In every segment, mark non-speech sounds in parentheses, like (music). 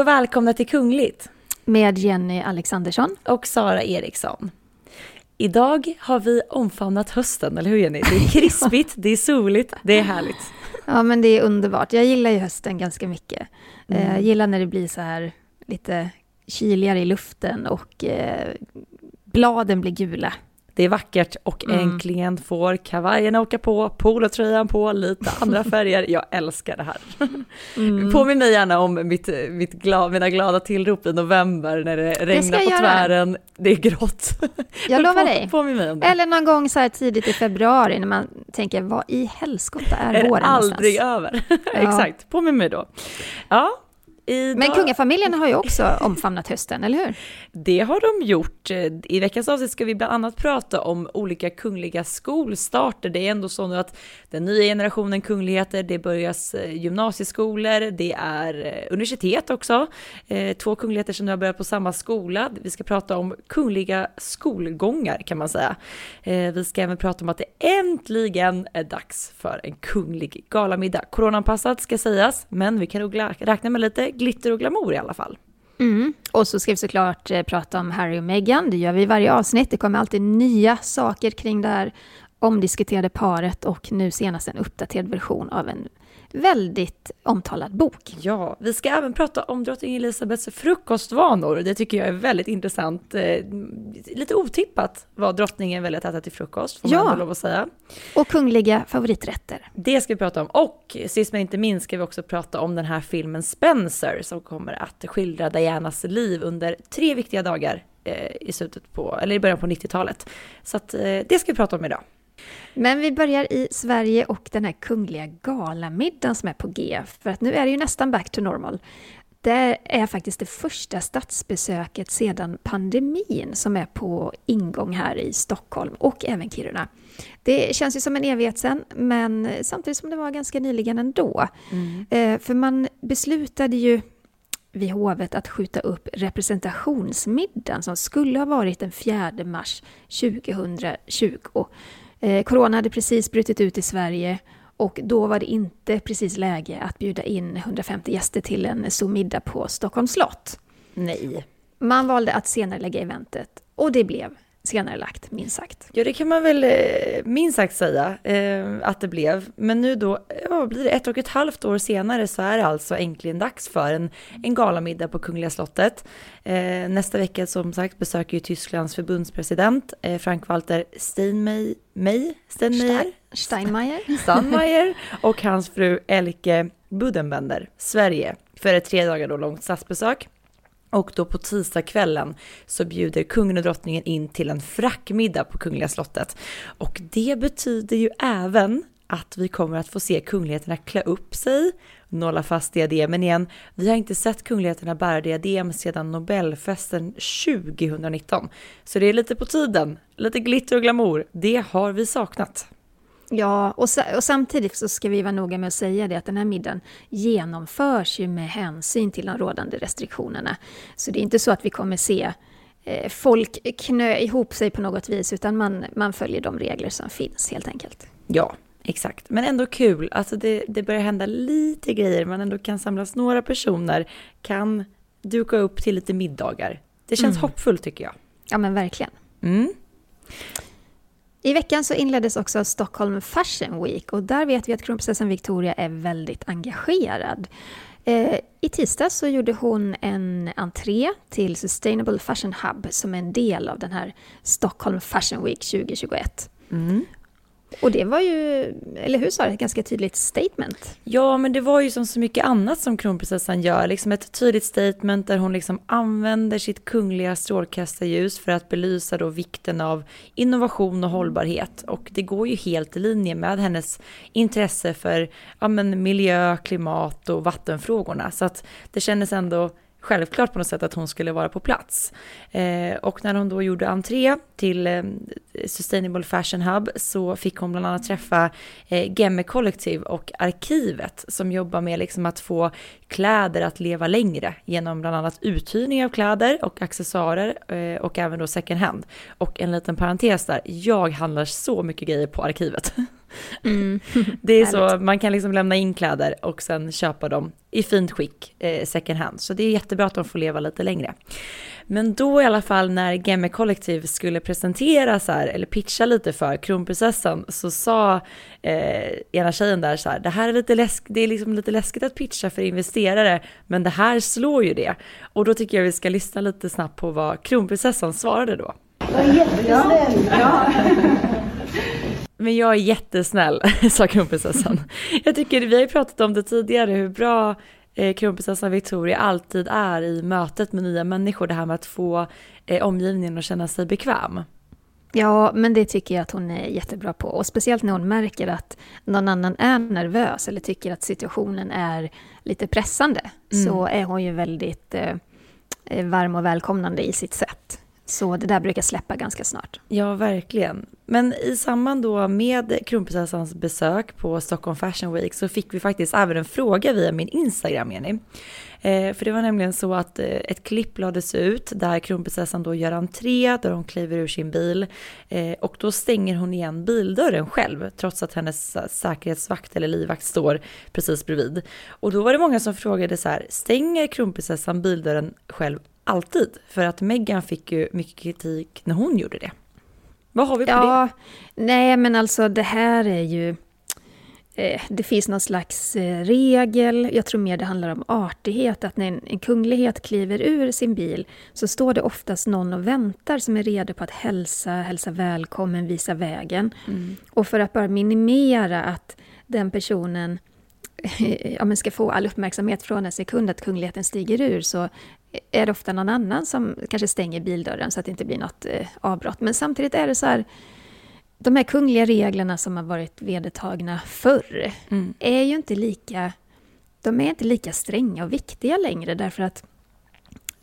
och välkomna till Kungligt med Jenny Alexandersson. och Sara Eriksson. Idag har vi omfamnat hösten, eller hur Jenny? Det är krispigt, (laughs) det är soligt, det är härligt. Ja, men det är underbart. Jag gillar ju hösten ganska mycket. Mm. Eh, Jag gillar när det blir så här lite kyligare i luften och eh, bladen blir gula. Det är vackert och Mm. äntligen får kavajerna åka på, polotröjan på, lite andra färger. Jag älskar det här. Mm. (laughs) Påminn mig gärna om mitt, mitt glad, mina glada tillrop i november när det regnar på göra. tvären. Det är grått. Jag lovar På- dig. Påminn mig om det. Eller någon gång så här tidigt i februari när man tänker, vad i helskotta är, är det våren aldrig någonstans? över. (laughs) Exakt, påminn mig då. Ja, idag... Men kungafamiljen har ju också (laughs) omfamnat hösten, eller hur? Det har de gjort. I veckans avsnitt ska vi bland annat prata om olika kungliga skolstarter. Det är ändå så nu att den nya generationen kungligheter, det börjas eh, gymnasieskolor, det är eh, universitet också. Eh, Två kungligheter som nu har börjat på samma skola. Vi ska prata om kungliga skolgångar kan man säga. Vi ska även prata om att det äntligen är dags för en kunglig galamiddag. Coronaanpassat ska sägas, men vi kan nog räkna med lite glitter och glamour i alla fall. Mm. Och så ska vi såklart eh, prata om Harry och Meghan. Det gör vi i varje avsnitt. Det kommer alltid nya saker kring det här omdiskuterade paret och nu senast en uppdaterad version av en väldigt omtalad bok. Ja, vi ska även prata om drottning Elisabeths frukostvanor. Det tycker jag är väldigt intressant. Eh, lite otippat vad drottningen väljer att äta till frukost, får man Ja. ändå lov att säga. Och kungliga favoriträtter. Det ska vi prata om. Och sist men inte minst ska vi också prata om den här filmen Spencer som kommer att skildra Dianas liv under tre viktiga dagar eh, i slutet på, eller i början på 90-talet. Så att, eh, det ska vi prata om idag. Men vi börjar i Sverige och den här kungliga galamiddagen som är på G. För att nu är det ju nästan back to normal. Det är faktiskt det första statsbesöket sedan pandemin som är på ingång här i Stockholm och även Kiruna. Det känns ju som en evighet sedan, men samtidigt som det var ganska nyligen ändå. Eh, För man beslutade ju vid hovet att skjuta upp representationsmiddagen som skulle ha varit den 4 mars 2020. Eh, Corona hade precis brutit ut i Sverige och då var det inte precis läge att bjuda in 150 gäster till en Zoom-middag på Stockholms slott. Nej. Man valde att senare lägga eventet och det blev senare lagt, minst sagt. Ja, det kan man väl eh, minst sagt säga eh, att det blev. Men nu då, ja, blir det ett och ett halvt år senare så är det alltså äntligen dags för en, en galamiddag på Kungliga slottet. Eh, nästa vecka som sagt besöker ju Tysklands förbundspresident eh, Frank-Walter Steinmeier, May, Steinmeier, Stein- Steinmeier. (laughs) Steinmeier och hans fru Elke Budenbender, Sverige, för ett tre dagar då långt statsbesök. Och då på tisdagskvällen så bjuder kungen och drottningen in till en frackmiddag på Kungliga slottet. Och det betyder ju även att vi kommer att få se kungligheterna klä upp sig, nolla fast diademen igen. Vi har inte sett kungligheterna bära diadem sedan Nobelfesten 2019. Så det är lite på tiden. Lite glitter och glamour. Det har vi saknat. Ja, och, och samtidigt så ska vi vara noga med att säga det att den här middagen genomförs ju med hänsyn till de rådande restriktionerna. Så det är inte så att vi kommer se eh, folk knö ihop sig på något vis, utan man, man följer de regler som finns helt enkelt. Ja, exakt. Men ändå kul. Alltså det, det börjar hända lite grejer. Man ändå kan samlas några personer, kan duka upp till lite middagar. Det känns hoppfullt tycker jag. Ja, men verkligen. Mm. I veckan så inleddes också Stockholm Fashion Week och där vet vi att kronprinsessan Victoria är väldigt engagerad. Eh, I tisdag så gjorde hon en entré till Sustainable Fashion Hub som är en del av den här Stockholm Fashion Week 2021. Mm. Och det var ju, eller hur sa det, ett ganska tydligt statement. Ja, men det var ju som så mycket annat som kronprinsessan gör, liksom ett tydligt statement där hon liksom använder sitt kungliga strålkastarljus för att belysa då vikten av innovation och hållbarhet. Och det går ju helt i linje med hennes intresse för ja, men miljö, klimat och vattenfrågorna. Så att det kändes ändå självklart på något sätt att hon skulle vara på plats. Eh, och när hon då gjorde entré till eh, Sustainable Fashion Hub så fick hon bland annat träffa eh, Gemme Collective och Arkivet som jobbar med liksom att få kläder att leva längre genom bland annat uthyrning av kläder och accessoarer eh, och även då second hand. Och en liten parentes där, jag handlar så mycket grejer på Arkivet. (laughs) Mm. (laughs) Det är så, man kan liksom lämna in kläder och sen köpa dem i fint skick eh, second hand. Så det är jättebra att de får leva lite längre. Men då i alla fall när Gemme Collective skulle presentera så här, eller pitcha lite för kronprinsessan, så sa eh, ena tjejen där så här, det här är lite, läsk det är liksom lite läskigt att pitcha för investerare, men det här slår ju det. Och då tycker jag vi ska lyssna lite snabbt på vad kronprinsessan svarade då. Ja. (laughs) Men jag är jättesnäll, (laughs) sa kronprinsessan. (laughs) Jag tycker, vi har ju pratat om det tidigare, hur bra eh, kronprinsessan Victoria alltid är i mötet med nya människor, det här med att få eh, omgivningen att känna sig bekväm. Ja, men det tycker jag att hon är jättebra på. Och speciellt när hon märker att någon annan är nervös eller tycker att situationen är lite pressande, mm. så är hon ju väldigt eh, eh varm och välkomnande i sitt sätt. Så det där brukar släppa ganska snart. Ja, verkligen. Men i samband då med kronprinsessans besök på Stockholm Fashion Week så fick vi faktiskt även en fråga via min Instagram, Jenny. Eh, för det var nämligen så att eh, ett klipp lades ut där kronprinsessan då gör entré, där hon kliver ur sin bil eh, och då stänger hon igen bildörren själv trots att hennes säkerhetsvakt eller livvakt står precis bredvid. Och då var det många som frågade så här, stänger kronprinsessan bildörren själv alltid. För att Meghan fick ju mycket kritik när hon gjorde det. Vad har vi på ja, det? Nej, men alltså det här är ju... Eh, det finns någon slags eh, regel, jag tror mer det handlar om artighet, att när en, en kunglighet kliver ur sin bil så står det oftast någon och väntar som är redo på att hälsa, hälsa välkommen, visa vägen. Mm. Och för att bara minimera att den personen ja, men ska få all uppmärksamhet från en sekund att kungligheten stiger ur så är det ofta någon annan som kanske stänger bildörren så att det inte blir något eh, avbrott. Men samtidigt är det så här, de här kungliga reglerna som har varit vedertagna förr mm. är ju inte lika, de är inte lika stränga och viktiga längre därför att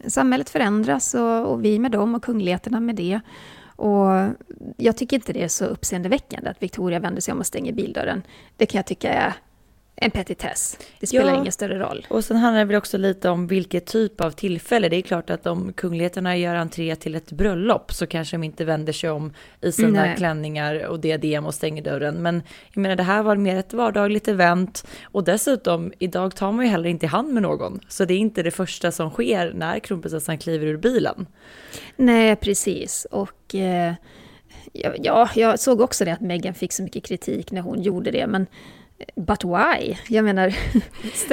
samhället förändras och, och vi med dem och kungligheterna med det. Och jag tycker inte det är så uppseendeväckande att Victoria vänder sig om och stänger bildörren. Det kan jag tycka är en petitess. Det spelar ja. ingen större roll. Och sen handlar det väl också lite om vilket typ av tillfälle. Det är klart att om kungligheterna gör entré till ett bröllop så kanske de inte vänder sig om i sina Nej. klänningar och diadem och stänger dörren. Men jag menar det här var mer ett vardagligt event och dessutom idag tar man ju heller inte i hand med någon. Så det är inte det första som sker när kronprinsessan kliver ur bilen. Nej, precis. Och eh, ja, jag såg också det att Meghan fick så mycket kritik när hon gjorde det. Men But why? Jag menar,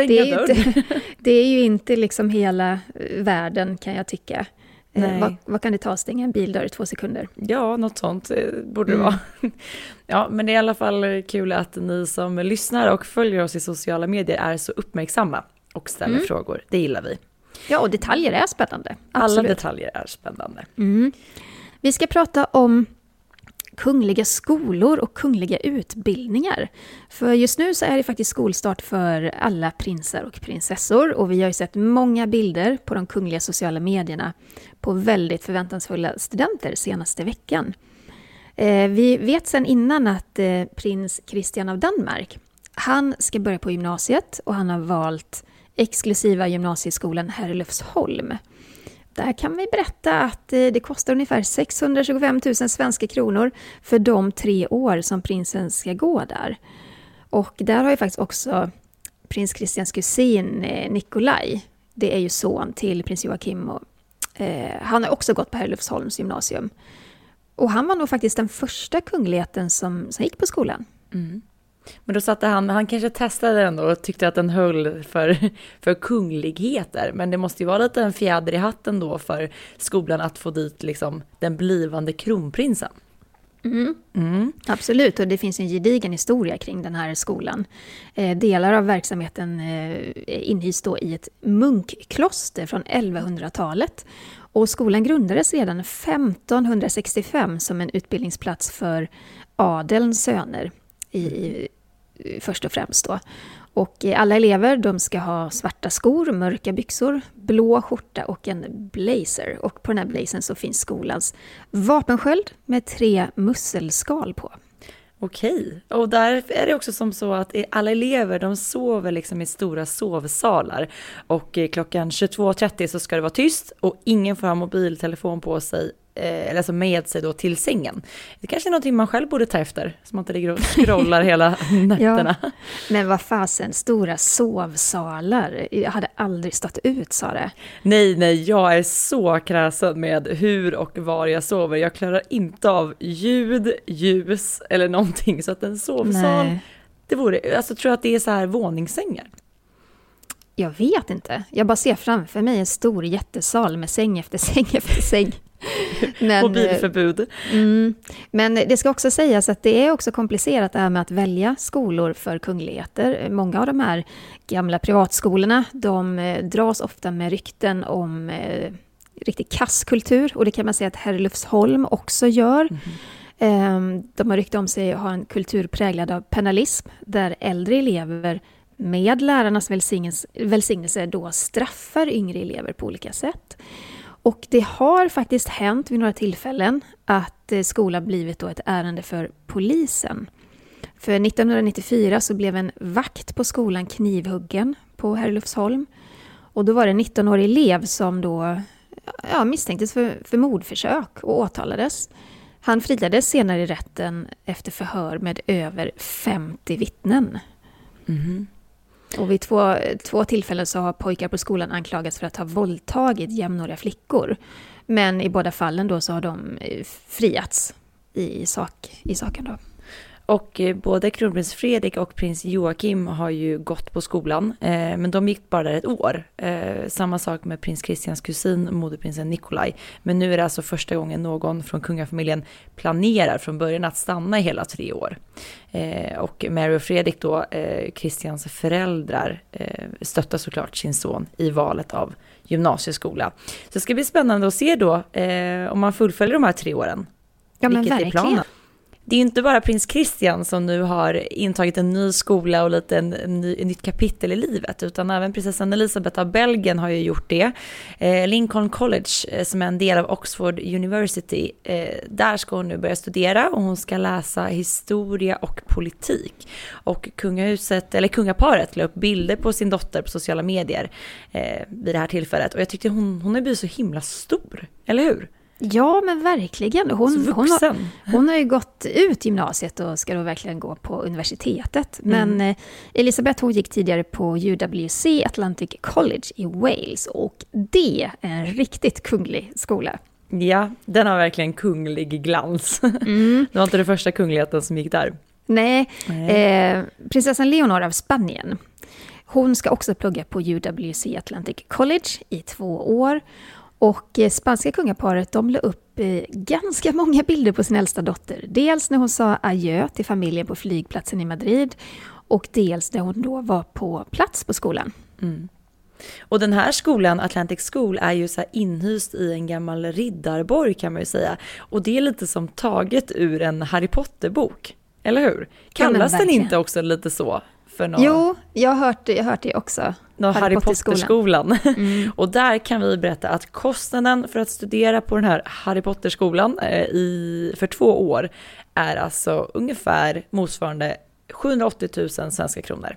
det är, inte, det är ju inte liksom hela eh, världen kan jag tycka. Eh, vad, vad, kan det ta att stänga en bildörr i två sekunder? Ja, något sånt eh, borde det mm. vara. (laughs) Ja, men det är i alla fall kul att ni som lyssnar och följer oss i sociala medier är så uppmärksamma och ställer mm. frågor. Det gillar vi. Ja, och detaljer är spännande. Absolut. Alla detaljer är spännande. Mm. Vi ska prata om kungliga skolor och kungliga utbildningar. För just nu så är det faktiskt skolstart för alla prinsar och prinsessor och vi har ju sett många bilder på de kungliga sociala medierna på väldigt förväntansfulla studenter senaste veckan. Eh, vi vet sedan innan att eh, prins Christian av Danmark, han ska börja på gymnasiet och han har valt exklusiva gymnasieskolan Herlufsholm. Där kan vi berätta att eh, det kostar ungefär 625 000 svenska kronor för de tre år som prinsen ska gå där. Och där har ju faktiskt också prins Christians kusin eh, Nikolaj, det är ju son till prins Joakim, och, eh, han har också gått på Herlufsholms gymnasium. Och han var nog faktiskt den första kungligheten som, som gick på skolan. Mm. Men då satte han, han kanske testade den och tyckte att den höll för, för kungligheter. Men det måste ju vara lite en fjäder i hatten då för skolan att få dit liksom den blivande kronprinsen. Mm. Mm. Absolut, och det finns en gedigen historia kring den här skolan. Eh, delar av verksamheten eh, inhyst i ett munkkloster från 1100-talet. Och skolan grundades redan 1565 som en utbildningsplats för adelns söner, i, i, först och främst. Då. Och eh, alla elever de ska ha svarta skor, mörka byxor, blå skjorta och en blazer. Och på den här blazern så finns skolans vapensköld med tre musselskal på. Okej, och där är det också som så att alla elever de sover liksom i stora sovsalar och eh, klockan 22.30 så ska det vara tyst och ingen får ha mobiltelefon på sig eller alltså med sig då till sängen. Det kanske är någonting man själv borde ta efter, så man inte ligger och scrollar (laughs) hela nätterna. Ja, men vad fasen, stora sovsalar, jag hade aldrig stått ut sa det. Nej, nej, jag är så kräsen med hur och var jag sover. Jag klarar inte av ljud, ljus eller någonting, så att en sovsal, nej. det vore, alltså tror jag att det är så här våningssängar. Jag vet inte. Jag bara ser framför mig en stor jättesal med säng efter säng efter säng. (laughs) Men, Mobilförbud. Mm, men det ska också sägas att det är också komplicerat det här med att välja skolor för kungligheter. Många av de här gamla privatskolorna, de eh, dras ofta med rykten om eh, riktig kasskultur och det kan man säga att Herlufsholm också gör. Mm. Eh, de har rykte om sig att ha en kultur präglad av penalism, där äldre elever med lärarnas välsignelse då straffar yngre elever på olika sätt. Och det har faktiskt hänt vid några tillfällen att eh, skola skolan blivit då ett ärende för polisen. För 1994 så blev en vakt på skolan knivhuggen på Herlufsholm. Och då var det en 19-årig elev som då ja, misstänktes för, för mordförsök och åtalades. Han friades senare i rätten efter förhör med över 50 vittnen. Mm. Och vid två, två tillfällen så har pojkar på skolan anklagats för att ha våldtagit jämnåriga flickor. Men i båda fallen då så har de eh, friats i, sak, i saken. Då. Och eh, både kronprins Fredrik och prins Joakim har ju gått på skolan, eh, men de gick bara där ett år. Eh, samma sak med prins Christians kusin, moderprinsen Nikolaj. Men nu är det alltså första gången någon från kungafamiljen planerar från början att stanna i hela tre år. Och Mary och Fredrik då, Christians föräldrar, eh, stöttar såklart sin son i valet av gymnasieskola. Så det ska bli spännande att se då om man fullföljer de här tre åren. Ja men verkligen. Är planen det är inte bara prins Christian som nu har intagit en ny skola och lite en, en ny, ett nytt kapitel i livet, utan även prinsessan Elisabeth av Belgien har ju gjort det. Eh, Lincoln College, eh, som är en del av Oxford University, eh, där ska hon nu börja studera och hon ska läsa historia och politik. Och kungahuset, eller kungaparet, la upp bilder på sin dotter på sociala medier eh, vid det här tillfället och jag tyckte hon, hon har blivit så himla stor, eller hur? Ja, men verkligen. Hon, hon, har, hon har ju gått ut gymnasiet och ska då verkligen gå på universitetet. Men mm. Elisabeth hon gick tidigare på UWC Atlantic College i Wales och det är en riktigt kunglig skola. Ja, den har verkligen kunglig glans. (laughs) Mm. det var inte den första kungligheten som gick där. Nej, Nej. Eh, prinsessan Leonor av Spanien. Hon ska också plugga på UWC Atlantic College i två år. Och eh, spanska kungaparet de la upp eh, ganska många bilder på sin äldsta dotter. Dels när hon sa adjö till familjen på flygplatsen i Madrid och dels när hon då var på plats på skolan. Mm. Och den här skolan, Atlantic School, är ju så inhyst i en gammal riddarborg kan man ju säga. Och det är lite som taget ur en Harry Potter-bok. Eller hur? Kallas ja, den inte också lite så? För några... Jo, jag har hört, jag har hört det också. Harry, Harry Potter-skolan. (laughs) Mm. och där kan vi berätta att kostnaden för att studera på den här Harry Potter-skolan eh, i, för två år är alltså ungefär motsvarande 780 000 svenska kronor.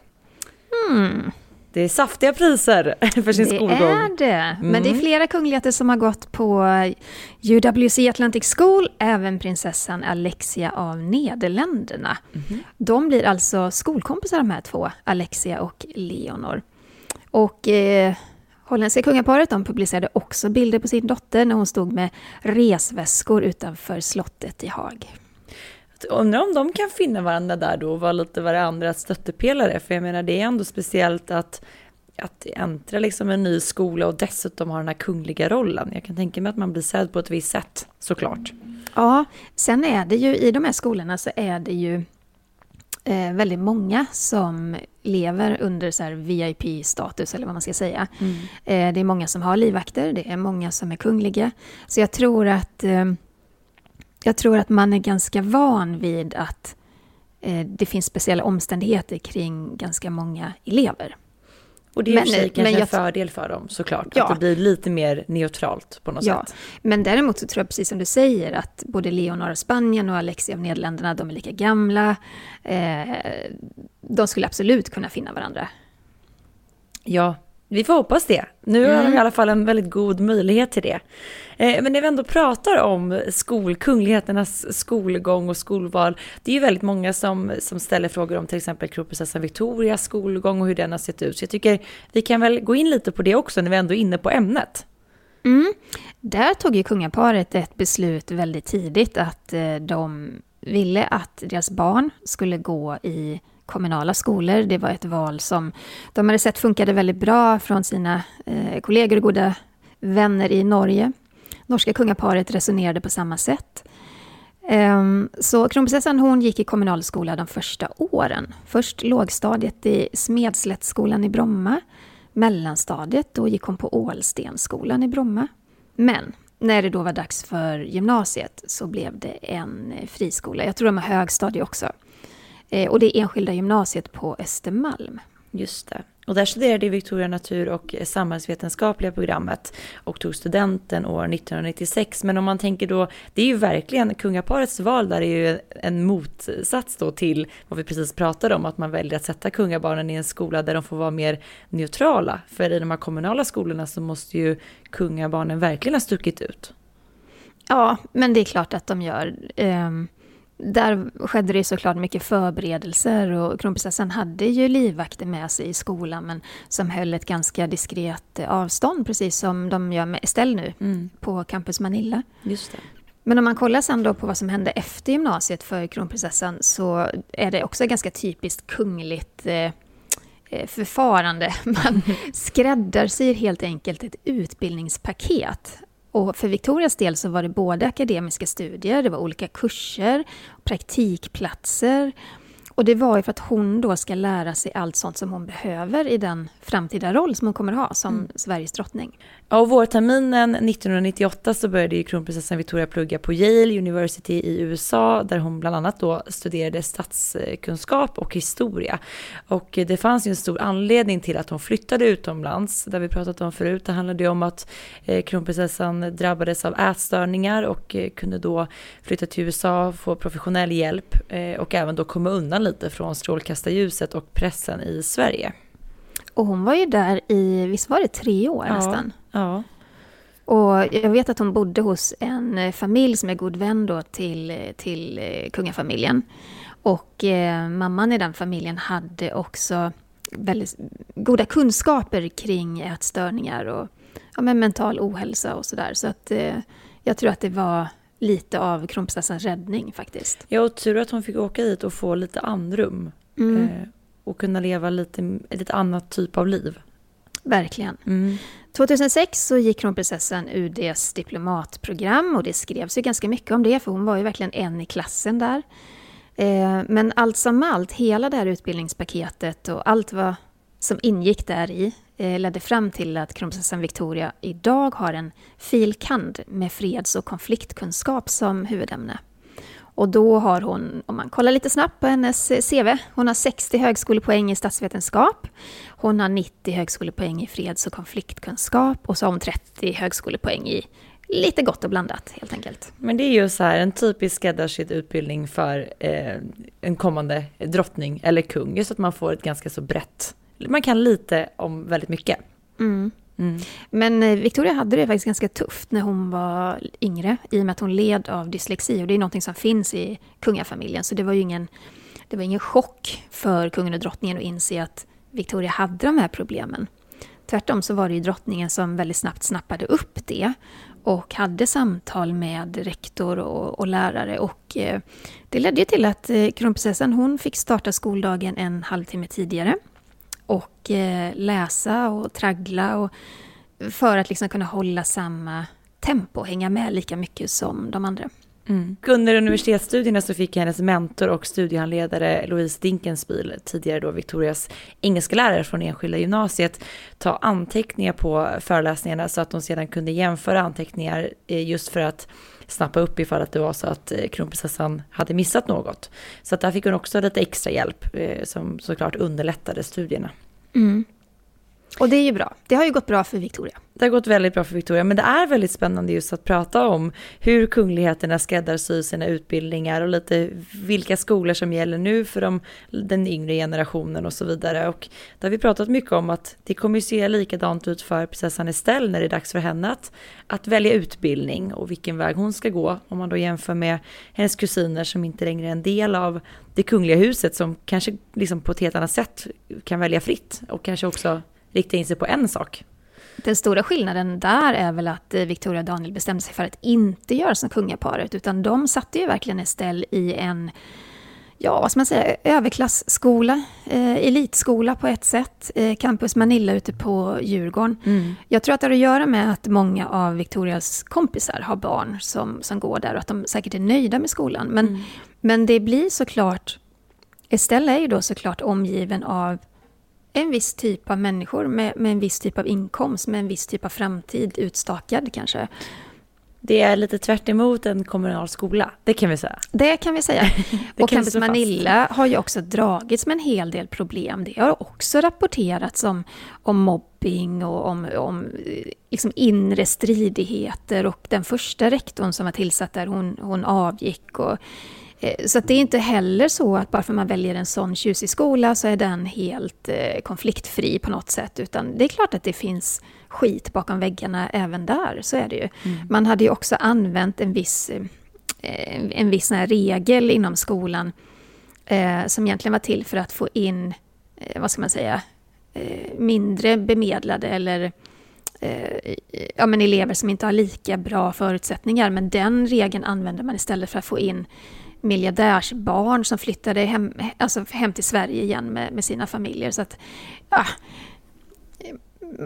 Mm. Det är saftiga priser (laughs) för sin det skolgång. Det är det. Men det är mm. flera kungligheter som har gått på UWC Atlantic School, även prinsessan Alexia av Nederländerna. Mm. De blir alltså skolkompisar de här två, Alexia och Leonor. Och eh, holländska kungaparet de publicerade också bilder på sin dotter när hon stod med resväskor utanför slottet i Haag. Undrar om de kan finna varandra där då och vara lite varandras stöttepelare, för jag menar det är ändå speciellt att att äntra liksom en ny skola och dessutom ha den här kungliga rollen. Jag kan tänka mig att man blir sedd på ett visst sätt, såklart. Ja, sen är det ju i de här skolorna så är det ju eh, väldigt många som lever under så VIP-status, eller vad man ska säga. Mm. Eh, det är många som har livvakter, det är många som är kungliga. Så jag tror att, eh, jag tror att man är ganska van vid att eh, det finns speciella omständigheter kring ganska många elever. Och det är men, i kanske jag, en fördel för dem såklart, ja. att det blir lite mer neutralt på något ja. sätt. Men däremot så tror jag precis som du säger att både Leonor av Spanien och Alexia av Nederländerna, de är lika gamla. Eh, de skulle absolut kunna finna varandra. Ja, vi får hoppas det. Nu mm. har de i alla fall en väldigt god möjlighet till det. Eh, men när vi ändå pratar om skol, kungligheternas skolgång och skolval, det är ju väldigt många som, som ställer frågor om till exempel kronprinsessan Victorias skolgång och hur den har sett ut. Så jag tycker vi kan väl gå in lite på det också när vi ändå är inne på ämnet. Mm. Där tog ju kungaparet ett beslut väldigt tidigt att eh, de ville att deras barn skulle gå i kommunala skolor. Det var ett val som de hade sett funkade väldigt bra från sina eh, kollegor och goda vänner i Norge. Norska kungaparet resonerade på samma sätt. Um, så kronprinsessan hon gick i kommunalskola de första åren. Först lågstadiet i Smedslättsskolan i Bromma. Mellanstadiet, då gick hon på Ålstensskolan i Bromma. Men när det då var dags för gymnasiet så blev det en eh, friskola. Jag tror de har högstadie också. Eh, och det är enskilda gymnasiet på Östermalm. Just det. Och där studerade Victoria natur och samhällsvetenskapliga programmet och tog studenten år 1996. Men om man tänker då, det är ju verkligen kungaparets val där är ju en motsats då till vad vi precis pratade om, att man väljer att sätta kungabarnen i en skola där de får vara mer neutrala. För i de här kommunala skolorna så måste ju kungabarnen verkligen ha stuckit ut. Ja, men det är klart att de gör. Um där skedde det såklart mycket förberedelser och kronprinsessan hade ju livvakter med sig i skolan men som höll ett ganska diskret avstånd precis som de gör med Estelle nu mm. på Campus Manilla. Just det. Men om man kollar sen då på vad som hände efter gymnasiet för kronprinsessan så är det också ganska typiskt kungligt eh, eh förfarande. (laughs) Man skräddarsyr helt enkelt ett utbildningspaket och för Victorias del så var det både akademiska studier, det var olika kurser, praktikplatser. Och det var ju för att hon då ska lära sig allt sånt som hon behöver i den framtida roll som hon kommer ha som mm. Sveriges drottning. Ja, och vårterminen 1998 så började ju kronprinsessan Victoria plugga på Yale University i USA där hon bland annat då studerade statskunskap och historia. Och det fanns ju en stor anledning till att hon flyttade utomlands, där vi pratat om förut. Det handlade ju om att eh, kronprinsessan drabbades av ätstörningar och eh, kunde då flytta till USA, få professionell hjälp eh, och även då komma undan lite från strålkastarljuset och pressen i Sverige. Och hon var ju där i, visst var det tre år ja, nästan? Ja. Och jag vet att hon bodde hos en eh, familj som är god vän då till, till eh, kungafamiljen. Och eh, mamman i den familjen hade också väldigt goda kunskaper kring ätstörningar och ja, men mental ohälsa och sådär. Så att eh, jag tror att det var lite av kronprinsessans räddning faktiskt. Ja, och tur att hon fick åka dit och få lite andrum. Mm. Eh, och kunna leva lite, ett annat typ av liv. Verkligen. Mm. 2006 så gick kronprinsessan UDs diplomatprogram och det skrevs ju ganska mycket om det för hon var ju verkligen en i klassen där. Eh, men allt som allt, hela det här utbildningspaketet och allt vad som ingick där i Eh, ledde fram till att kronprinsessan Victoria idag har en filkand med freds och konfliktkunskap som huvudämne. Och då har hon, om man kollar lite snabbt på hennes eh, CV, hon har 60 högskolepoäng i statsvetenskap. Hon har 90 högskolepoäng i freds och konfliktkunskap och så har hon 30 högskolepoäng i lite gott och blandat helt enkelt. Men det är ju så här en typisk skräddarsydd utbildning för eh, en kommande drottning eller kung, just att man får ett ganska så brett, man kan lite om väldigt mycket. Mm. Mm. Men eh, Victoria hade det faktiskt ganska tufft när hon var yngre i och med att hon led av dyslexi och det är någonting som finns i kungafamiljen så det var ju ingen, det var ingen chock för kungen och drottningen att inse att Victoria hade de här problemen. Tvärtom så var det ju drottningen som väldigt snabbt snappade upp det och hade samtal med rektor och, och lärare och eh, det ledde till att eh, kronprinsessan hon fick starta skoldagen en halvtimme tidigare och eh, läsa och traggla och för att liksom kunna hålla samma tempo, hänga med lika mycket som de andra. Mm. Under universitetsstudierna så fick hennes mentor och studiehandledare Louise Dinkenspiel, tidigare då Victorias engelsklärare från enskilda gymnasiet, ta anteckningar på föreläsningarna så att de sedan kunde jämföra anteckningar eh, just för att snappa upp ifall att det var så att eh, kronprinsessan hade missat något. Så att där fick hon också lite extra hjälp eh, som såklart underlättade studierna. Mm. Och det är ju bra. Det har ju gått bra för Victoria. Det har gått väldigt bra för Victoria, men det är väldigt spännande just att prata om hur kungligheterna skräddarsyr sina utbildningar och lite vilka skolor som gäller nu för de, den yngre generationen och så vidare. Och där har vi pratat mycket om att det kommer ju se likadant ut för prinsessan Estelle när det är dags för henne att, att välja utbildning och vilken väg hon ska gå. Om man då jämför med hennes kusiner som inte längre är en del av det kungliga huset som kanske liksom på ett helt annat sätt kan välja fritt och kanske också rikta in sig på en sak. Den stora skillnaden där är väl att eh, Victoria och Daniel bestämde sig för att inte göra som kungaparet, utan de satte ju verkligen Estelle i en ja, vad ska man säga, överklassskola, eh, elitskola på ett sätt, eh, Campus Manilla ute på Djurgården. Mm. Jag tror att det har att göra med att många av Victorias kompisar har barn som, som går där och att de säkert är nöjda med skolan. Men, mm. men det blir såklart, Estelle är ju då såklart omgiven av en viss typ av människor med, med en viss typ av inkomst, med en viss typ av framtid utstakad kanske. Det är lite tvärt en kommunal skola, det kan vi säga. Det kan vi säga. (laughs) och Campus Manilla har ju också dragits med en hel del problem. Det har också rapporterats om, om mobbing och om, om liksom inre stridigheter och den första rektorn som var tillsatt där, hon, hon avgick. Och, Eh, så det är inte heller så att bara för att man väljer en sån tjusig skola så är den helt eh, konfliktfri på något sätt. Utan det är klart att det finns skit bakom väggarna även där, så är det ju. Mm. Man hade ju också använt en viss, eh, en viss regel inom skolan som egentligen var till för att få in, vad ska man säga, mindre bemedlade eller ja, men elever som inte har lika bra förutsättningar. Men den regeln använder man istället för att få in miljardärsbarn som flyttade hem, alltså hem till Sverige igen med, med sina familjer. Så att, ja,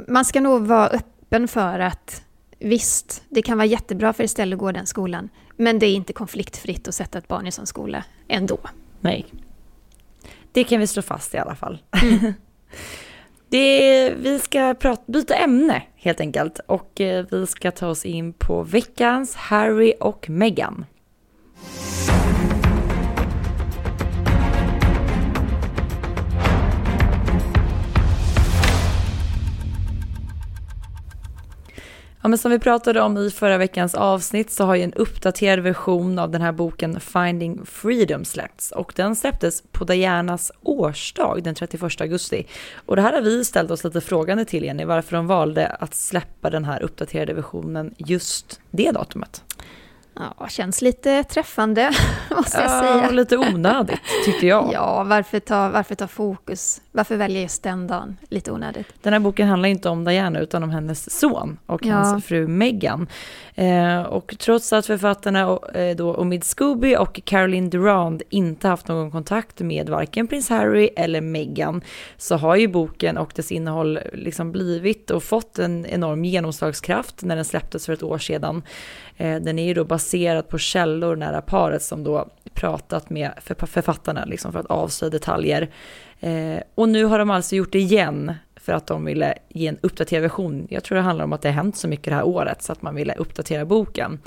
man ska nog vara öppen för att visst, det kan vara jättebra för istället att gå den skolan, men det är inte konfliktfritt att sätta ett barn i sån skola ändå. Nej. Det kan vi slå fast i alla fall. Mm. (laughs) Det, vi ska prata, byta ämne helt enkelt och eh, vi ska ta oss in på veckans Harry och Meghan. Ja, men som vi pratade om i förra veckans avsnitt så har ju en uppdaterad version av den här boken Finding Freedom släppts och den släpptes på Dianas årsdag den 31 augusti. Och det här har vi ställt oss lite frågande till Jenny, varför de valde att släppa den här uppdaterade versionen just det datumet. Ja, känns lite träffande, (laughs) måste jag säga. Ja, lite onödigt, tycker jag. (laughs) ja, varför ta, varför ta fokus? Varför välja just den dagen? Lite onödigt. Den här boken handlar inte om Diana, utan om hennes son och ja. hans fru Meghan. Eh, och trots att författarna eh, då Omid Scooby och Caroline Durand inte haft någon kontakt med varken prins Harry eller Meghan, så har ju boken och dess innehåll liksom blivit och fått en enorm genomslagskraft när den släpptes för ett år sedan. Eh, den är ju då baserad baserat på källor nära paret som då pratat med författarna liksom för att avslöja detaljer. Eh, och nu har de alltså gjort det igen för att de ville ge en uppdaterad version. Jag tror det handlar om att det har hänt så mycket det här året så att man ville uppdatera boken.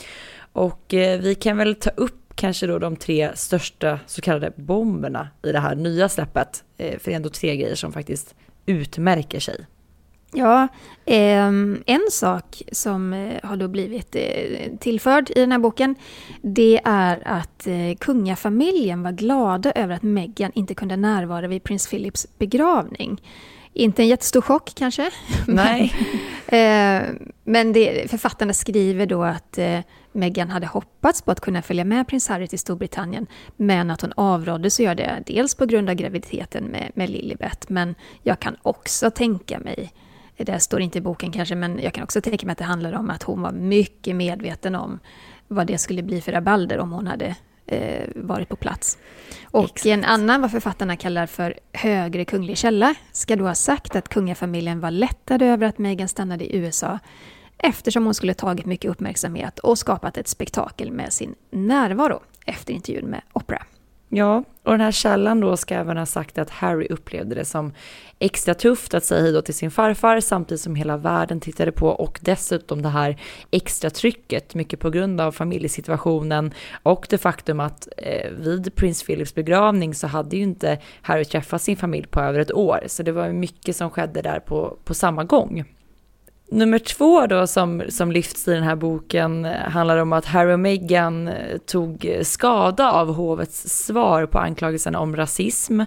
Och eh, vi kan väl ta upp kanske då de tre största så kallade bomberna i det här nya släppet. Eh, för det är ändå tre grejer som faktiskt utmärker sig. Ja, eh, en sak som eh, har då blivit eh, tillförd i den här boken, det är att eh, kungafamiljen var glada över att Meghan inte kunde närvara vid prins Philips begravning. Inte en jättestor chock kanske. (laughs) Nej. men, men det, författarna skriver då att Meghan hade hoppats på att kunna följa med prins Harry till Storbritannien, men att hon avrådde sig göra det, dels på grund av graviditeten med, med Lilibet, men jag kan också tänka mig det står inte i boken kanske, men jag kan också tänka mig att det handlar om att hon var mycket medveten om vad det skulle bli för rabalder om hon hade eh, varit på plats. Och Exakt. en annan, vad författarna kallar för högre kunglig källa, ska då ha sagt att kungafamiljen var lättade över att Meghan stannade i USA eftersom hon skulle tagit mycket uppmärksamhet och skapat ett spektakel med sin närvaro efter intervjun med Oprah. Ja, och den här källan då ska även ha sagt att Harry upplevde det som extra tufft att säga hejdå till sin farfar samtidigt som hela världen tittade på och dessutom det här extra trycket, mycket på grund av familjesituationen och det faktum att eh, vid prins Philips begravning så hade ju inte Harry träffat sin familj på över ett år, så det var mycket som skedde där på, på samma gång. Nummer två då som, som lyfts i den här boken eh, handlar om att Harry och Meghan eh, tog eh, skada av hovets svar på anklagelserna om rasism.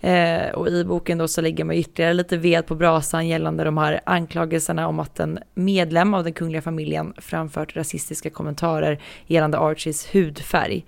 Eh, och i boken då så lägger man ytterligare lite ved på brasan gällande de här anklagelserna om att en medlem av den kungliga familjen framfört rasistiska kommentarer gällande Archies hudfärg.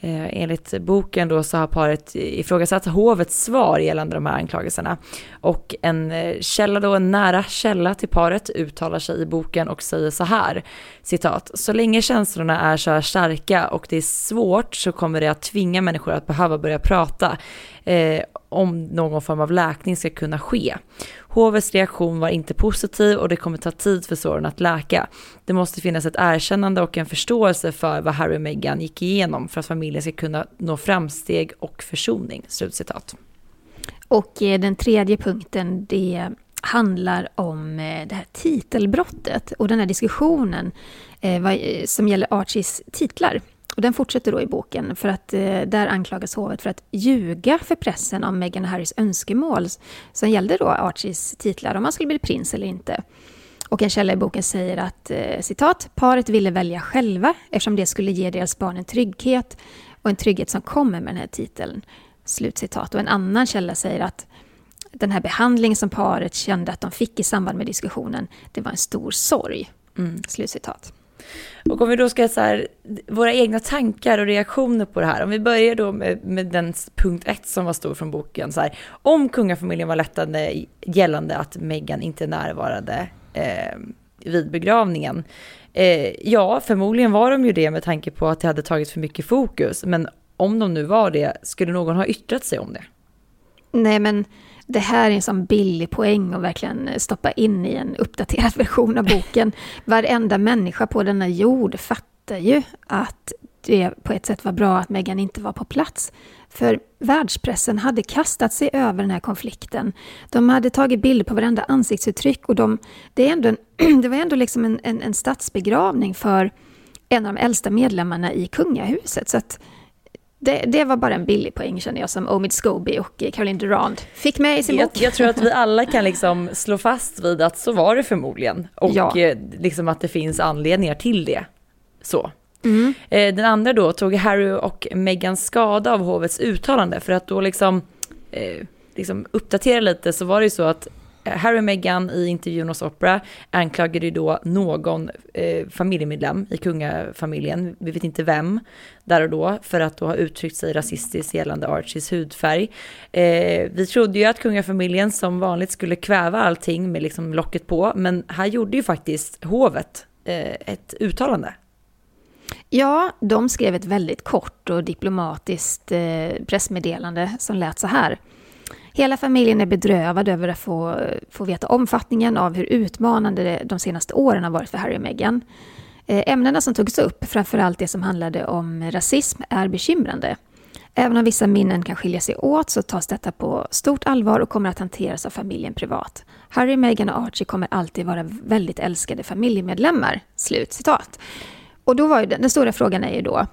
Eh, enligt boken då så har paret ifrågasatt hovets svar gällande de här anklagelserna. Och en eh, källa då, en nära källa till paret uttalar sig i boken och säger så här, citat, så länge känslorna är så här starka och det är svårt så kommer det att tvinga människor att behöva börja prata eh, om någon form av läkning ska kunna ske. Hovets reaktion var inte positiv och det kommer ta tid för såren att läka. Det måste finnas ett erkännande och en förståelse för vad Harry och Meghan gick igenom för att familjen ska kunna nå framsteg och försoning. Slutcitat. Och eh, den tredje punkten, det handlar om eh, det här titelbrottet och den här diskussionen eh, eh som gäller Archies titlar. Och den fortsätter då i boken, för att eh, där anklagas hovet för att ljuga för pressen om Meghan och Harrys önskemål som gällde då Archies titlar, om han skulle bli prins eller inte. Och en källa i boken säger att, eh, citat, paret ville välja själva eftersom det skulle ge deras barn en trygghet och en trygghet som kommer med den här titeln. Slutcitat. Och en annan källa säger att den här behandlingen som paret kände att de fick i samband med diskussionen, det var en stor sorg. Mm. Slutcitat. Och om vi då ska så här, våra egna tankar och reaktioner på det här. Om vi börjar då med, med den punkt ett som var stor från boken. Så här, om kungafamiljen var lättande gällande att Meghan inte närvarade eh, vid begravningen. Eh, ja, förmodligen var de ju det med tanke på att det hade tagit för mycket fokus. Men om de nu var det, skulle någon ha yttrat sig om det? Nej, men det här är en sån billig poäng att verkligen stoppa in i en uppdaterad (laughs) version av boken. Varenda människa på denna jord fattar ju att det på ett sätt var bra att Meghan inte var på plats. För världspressen hade kastat sig över den här konflikten. De hade tagit bilder på varenda ansiktsuttryck och de, det, är ändå en, (clears throat) det var ändå liksom en, en, en statsbegravning för en av de äldsta medlemmarna i kungahuset. Så att det, det, var bara en billig poäng känner jag som Omid Scobie och Caroline Durand fick med i sin jag, bok. Jag tror att vi (laughs) alla kan liksom slå fast vid att så var det förmodligen. Och ja. Eh, liksom att det finns anledningar till det. Så. Mm. Eh, den andra då tog Harry och Meghan skada av hovets uttalande för att då liksom, eh, liksom uppdatera lite så var det ju så att Harry och Meghan i intervjun hos Opera anklagade ju då någon eh, familjemedlem i kungafamiljen, vi vet inte vem, där och då, för att då ha uttryckt sig rasistiskt gällande Archies hudfärg. Eh, vi trodde ju att kungafamiljen som vanligt skulle kväva allting med liksom locket på, men här gjorde ju faktiskt hovet eh, ett uttalande. Ja, de skrev ett väldigt kort och diplomatiskt eh, pressmeddelande som lät så här. Hela familjen är bedrövad över att få, få veta omfattningen av hur utmanande de senaste åren har varit för Harry och Meghan. Eh, ämnena som togs upp, framförallt det som handlade om rasism, är bekymrande. Även om vissa minnen kan skilja sig åt så tas detta på stort allvar och kommer att hanteras av familjen privat. Harry, Meghan och Archie kommer alltid vara väldigt älskade familjemedlemmar. Slut citat. Och då var ju den, den stora frågan är ju då,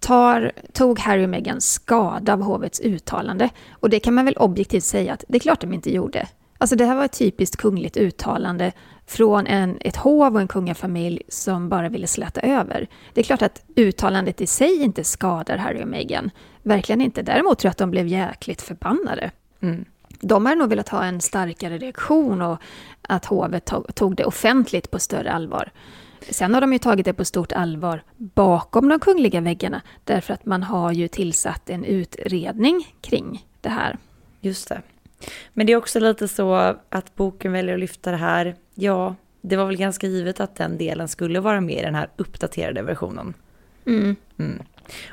tar, tog Harry och Meghan skada av hovets uttalande. Och det kan man väl objektivt säga att det är klart de inte gjorde. Alltså det här var ett typiskt kungligt uttalande från en, ett hov och en kungafamilj som bara ville släta över. Det är klart att uttalandet i sig inte skadar Harry och Meghan. Verkligen inte. Däremot tror jag att de blev jäkligt förbannade. Mm. De har nog velat ha en starkare reaktion och att hovet tog det offentligt på större allvar. Sen har de ju tagit det på stort allvar bakom de kungliga väggarna, därför att man har ju tillsatt en utredning kring det här. Just det. Men det är också lite så att boken väljer att lyfta det här. Ja, det var väl ganska givet att den delen skulle vara med i den här uppdaterade versionen. Mm. Mm.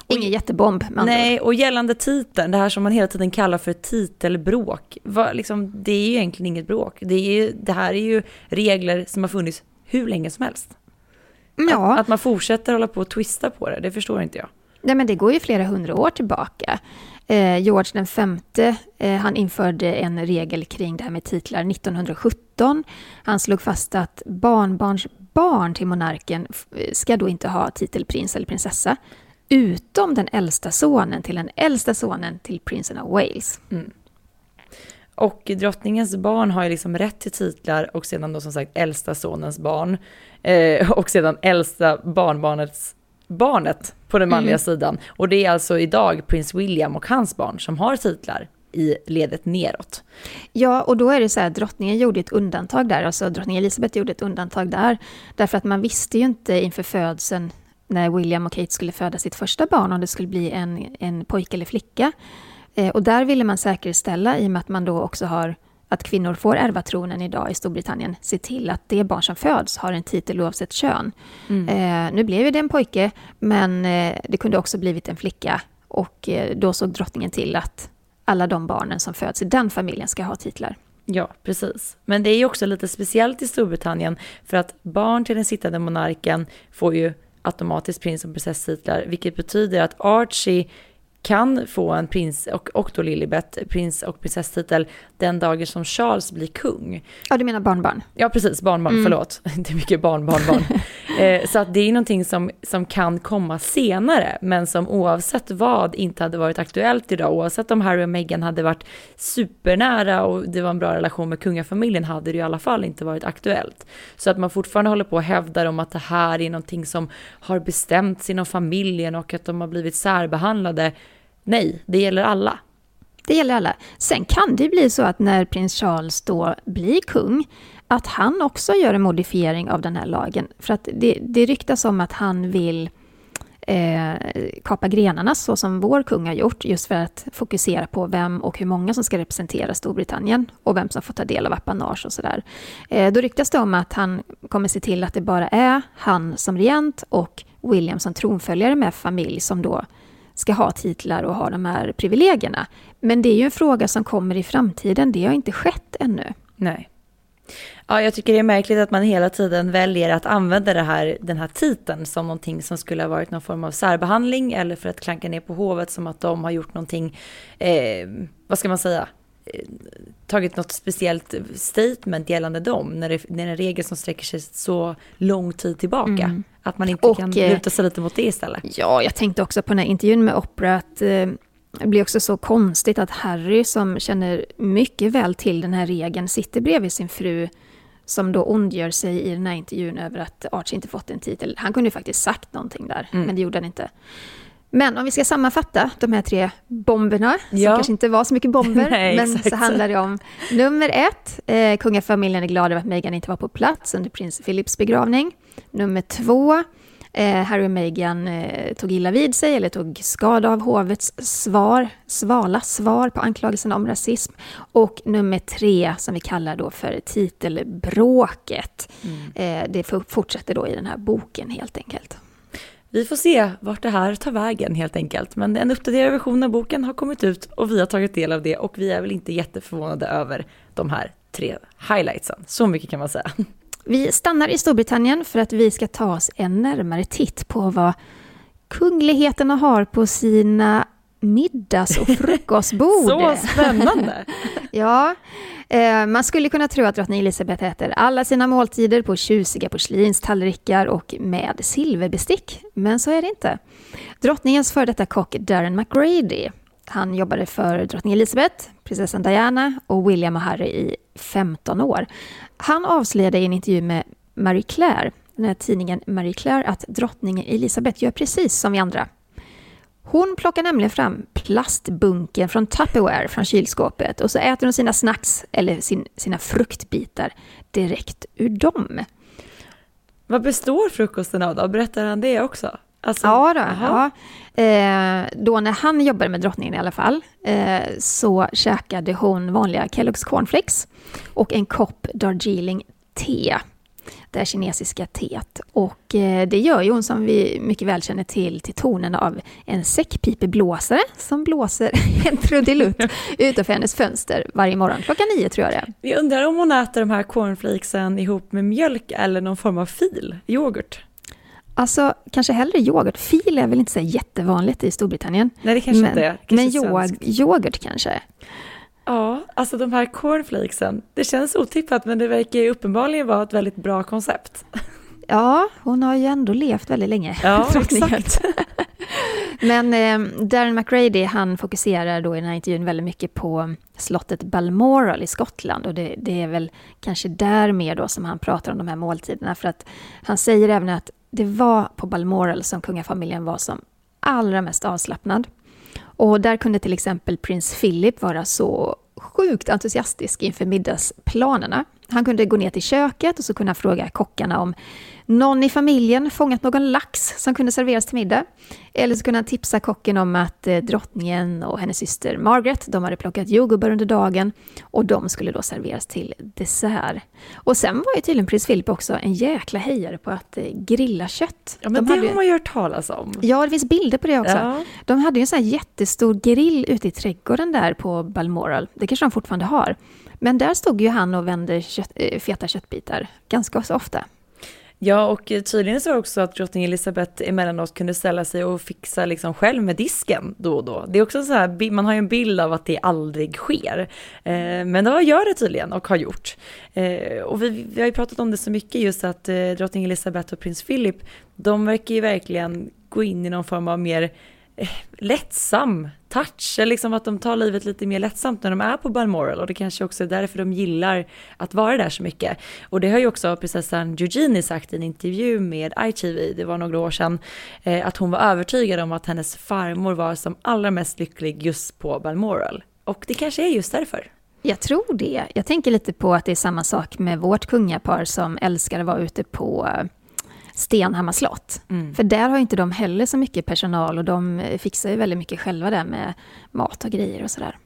Ingen jättebomb med Nej, och gällande titeln, det här som man hela tiden kallar för titelbråk. Var, liksom, det är ju egentligen inget bråk. Det, är ju, det här är ju regler som har funnits hur länge som helst. Ja. Att, att man fortsätter hålla på och twista på det, det förstår inte jag. Nej, men det går ju flera hundra år tillbaka. Eh, George den femte, eh, han införde en regel kring det här med titlar 1917. Han slog fast att barnbarns barn till monarken ska då inte ha titel prins eller prinsessa, utom den äldsta sonen till den äldsta sonen till prinsen av Wales. Mm. Och drottningens barn har ju liksom rätt till titlar och sedan då som sagt äldsta sonens barn. Eh, och sedan äldsta barnbarnets barnet på den manliga mm. sidan. Och det är alltså idag prins William och hans barn som har titlar i ledet neråt. Ja, och då är det så här, drottningen gjorde ett undantag där, alltså drottning Elizabeth gjorde ett undantag där, därför att man visste ju inte inför födseln när William och Kate skulle föda sitt första barn, om det skulle bli en, en pojke eller flicka. Eh, och där ville man säkerställa, i och med att man då också har att kvinnor får ärva tronen idag i Storbritannien, se till att det barn som föds har en titel oavsett kön. Mm. Eh, nu blev det en pojke, men eh, det kunde också blivit en flicka. Och eh, då såg drottningen till att alla de barnen som föds i den familjen ska ha titlar. Ja, precis. Men det är ju också lite speciellt i Storbritannien, för att barn till den sittande monarken får ju automatiskt prins och prinsesstitlar, vilket betyder att Archie kan få en prins och, och då Lilibet, prins och prinsesstitel den dagen som Charles blir kung. Ja, du menar barnbarn? Ja, precis, barnbarn, mm. förlåt. (laughs) Det är mycket barn, barnbarn. (laughs) eh, så att det är någonting som, som kan komma senare, men som oavsett vad inte hade varit aktuellt idag, oavsett om Harry och Meghan hade varit supernära och det var en bra relation med kungafamiljen, hade det i alla fall inte varit aktuellt. Så att man fortfarande håller på och hävdar om att det här är någonting som har bestämts inom familjen och att de har blivit särbehandlade Nej, det gäller alla. Det gäller alla. Sen kan det bli så att när prins Charles då blir kung, att han också gör en modifiering av den här lagen. För att det, det ryktas om att han vill eh, kapa grenarna så som vår kung har gjort, just för att fokusera på vem och hur många som ska representera Storbritannien och vem som får ta del av apanage och sådär. Eh, då ryktas det om att han kommer se till att det bara är han som regent och William som tronföljare med familj som då ska ha titlar och ha de här privilegierna. Men det är ju en fråga som kommer i framtiden, det har inte skett ännu. Nej. Ja, jag tycker det är märkligt att man hela tiden väljer att använda det här, den här titeln som någonting som skulle ha varit någon form av särbehandling eller för att klanka ner på hovet som att de har gjort någonting, eh, vad ska man säga, tagit något speciellt statement gällande dem när det, när det är en regel som sträcker sig så lång tid tillbaka. Mm. Att man inte och, kan eh, luta sig lite mot det istället. Ja, jag tänkte också på den här intervjun med Oprah att eh, det blir också så konstigt att Harry som känner mycket väl till den här regeln sitter bredvid sin fru som då ondgör sig i den här intervjun över att Archie inte fått en titel. Han kunde ju faktiskt sagt någonting där, mm. men det gjorde han inte. Men om vi ska sammanfatta de här tre bomberna, som kanske inte var så mycket bomber, (laughs) Nej, men så handlar det om nummer ett, eh, kungafamiljen är glad över att Meghan inte var på plats under prins Philips begravning. Nummer två, eh, Harry och Meghan eh, tog illa vid sig eller tog skada av hovets svar, svala svar på anklagelserna om rasism. Och nummer tre, som vi kallar då för titelbråket, mm. eh, det fortsätter då i den här boken helt enkelt. Vi får se vart det här tar vägen helt enkelt. Men en uppdaterad version av boken har kommit ut och vi har tagit del av det och vi är väl inte jätteförvånade över de här tre highlightsen. Så mycket kan man säga. (laughs) Vi stannar i Storbritannien för att vi ska ta oss en närmare titt på vad kungligheterna har på sina middags och (laughs) frukostbord. Så spännande! (laughs) ja, Eh, man skulle kunna tro att drottning Elizabeth äter alla sina måltider på tjusiga porslinstallrikar och med silverbestick, men så är det inte. Drottningens före detta kock Darren McGrady, han jobbade för drottning Elizabeth, prinsessan Diana och William och Harry i 15 år. Han avslöjade i en intervju med Marie Claire, den här tidningen Marie Claire, att drottning Elizabeth gör precis som vi andra. Hon plockar nämligen fram plastbunken från Tupperware från kylskåpet och så äter hon sina snacks, eller sin, sina fruktbitar, direkt ur dem. Vad består frukosten av då? Berättar han det också? Alltså, ja, då, ja. Eh, då när han jobbade med drottningen i alla fall, eh, så käkade hon vanliga Kellogg's cornflakes och en kopp Darjeeling te. Det kinesiska teet. Och eh, det gör ju hon som vi mycket väl känner till till tonen av en säckpipeblåsare som blåser (laughs) en trudelutt utanför hennes fönster varje morgon klockan nio tror jag det är. Jag undrar om hon äter de här cornflakesen ihop med mjölk eller någon form av fil, yoghurt. Alltså, kanske hellre yoghurt. Fil är väl inte så jättevanligt i Storbritannien. Nej, det kanske men, inte är. Men yoghurt, yoghurt kanske. Ja, alltså de här cornflakesen. Det känns otippat men det verkar ju uppenbarligen vara ett väldigt bra koncept. Ja, hon har ju ändå levt väldigt länge. Ja, (laughs) exakt. men eh, Darren McRady, han fokuserar då i den här intervjun väldigt mycket på slottet Balmoral i Skottland och det, det är väl kanske där mer då som han pratar om de här måltiderna för att han säger även att det var på Balmoral som kungafamiljen var som allra mest avslappnad. Och där kunde till exempel prins Philip vara så sjukt entusiastisk inför middagsplanerna. Han kunde gå ner till köket och så kunde han fråga kockarna om någon i familjen fångat någon lax som kunde serveras till middag. Eller så kunde han tipsa kocken om att eh, drottningen och hennes syster Margaret, de hade plockat jordgubbar under dagen och de skulle då serveras till dessert. Och sen var ju tydligen prins Philip också en jäkla hejare på att eh, grilla kött. Ja, men de det hade... har man ju hört talas om. Ja, det finns bilder på det också. Ja. De hade ju en sån här jättestor grill ute i trädgården där på Balmoral. Det kanske de fortfarande har. Men där stod ju han och vände kött, eh, feta köttbitar ganska så ofta. Ja, och tydligen så också att drottning Elizabeth emellanåt kunde ställa sig och fixa liksom själv med disken då och då. Det är också så här, man har ju en bild av att det aldrig sker. Eh, men då gör det tydligen och har gjort. Eh, och vi, vi har ju pratat om det så mycket just att drottning Elizabeth och prins Philip, de verkar ju verkligen gå in i någon form av mer Eh, lättsam touch, eller liksom att de tar livet lite mer lättsamt när de är på Balmoral och det kanske också är därför de gillar att vara där så mycket. Och det har ju också prinsessan Eugenie sagt i en intervju med ITV, det var några år sedan, eh, att hon var övertygad om att hennes farmor var som allra mest lycklig just på Balmoral. Och det kanske är just därför. Jag tror det. Jag tänker lite på att det är samma sak med vårt kungapar som älskar att vara ute på Stenhammar slott. Mm. För där har inte de heller så mycket personal och de fixar ju väldigt mycket själva där med mat och grejer och sådär.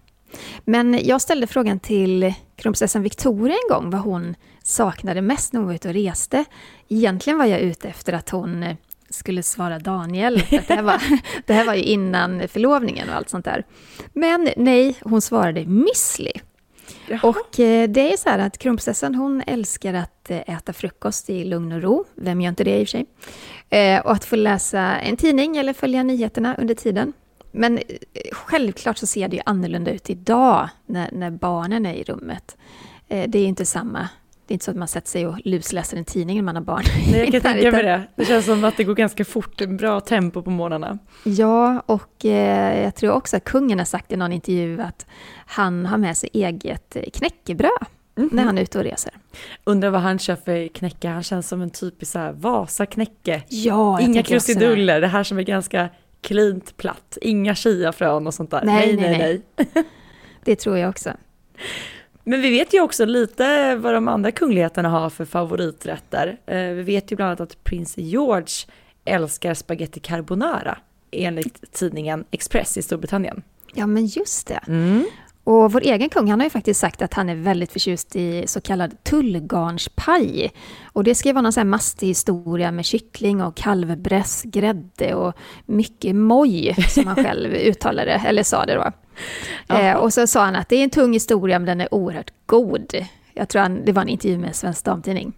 Men jag ställde frågan till kronprinsessan Victoria en gång vad hon saknade mest när hon var ute och reste. Egentligen var jag ute efter att hon skulle svara Daniel. För det, här var, (laughs) det här var ju innan förlovningen och allt sånt där. Men nej, hon svarade Missly. Jaha. Och eh, det är så här att kronprinsessan hon älskar att eh, äta frukost i lugn och ro. Vem gör inte det i och för sig? Eh, och att få läsa en tidning eller följa nyheterna under tiden. Men självklart så ser det ju annorlunda ut idag när, när barnen är i rummet. Det är inte samma det är inte så att man sätter sig och lusläser en tidning när man har barn. Nej, jag kan (laughs) tänka mig det. Det känns som att det går ganska fort, bra tempo på morgnarna. Ja, och eh, jag tror också att kungen har sagt i någon intervju att han har med sig eget knäckebröd mm när han är ute och reser. Undrar vad han kör för knäcke. Han känns som en typisk Vasa-knäcke. Ja, Inga krusiduller, det. här som är ganska klint platt. Inga chiafrön och sånt där. Nej, nej, nej. nej. (laughs) det tror jag också. Men vi vet ju också lite vad de andra kungligheterna har för favoriträtter. Vi vet ju bland annat att prins George älskar spaghetti carbonara enligt tidningen Express i Storbritannien. Ja, men just det. Mm. Och vår egen kung han har ju faktiskt sagt att han är väldigt förtjust i så kallad tullgarnspaj. Och det ska vara någon sån här mastig historia med kyckling och kalvbräss, grädde och mycket moj, som han (laughs) själv uttalade, eller sa det då. Eh, och så sa han att det är en tung historia men den är oerhört god. Jag tror han, det var en intervju med Svensk Damtidning.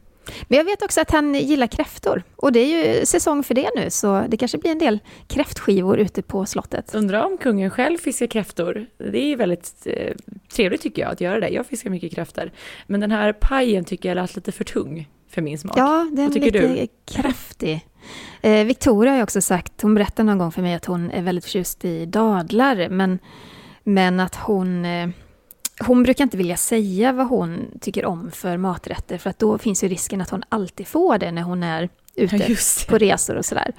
Men jag vet också att han gillar kräftor. Och det är ju säsong för det nu, så det kanske blir en del kräftskivor ute på slottet. Undrar om kungen själv fiskar kräftor. Det är ju väldigt eh, trevligt tycker jag att göra det. Jag fiskar mycket kräftor. Men den här pajen tycker jag lät lite för tung för min smak. Ja, den är lite du? kraftig. Eh, Victoria har ju också sagt, hon berättade någon gång för mig att hon är väldigt förtjust i dadlar, men, men att hon eh, hon brukar inte vilja säga vad hon tycker om för maträtter för att då finns ju risken att hon alltid får det när hon är ute ja, på resor och sådär.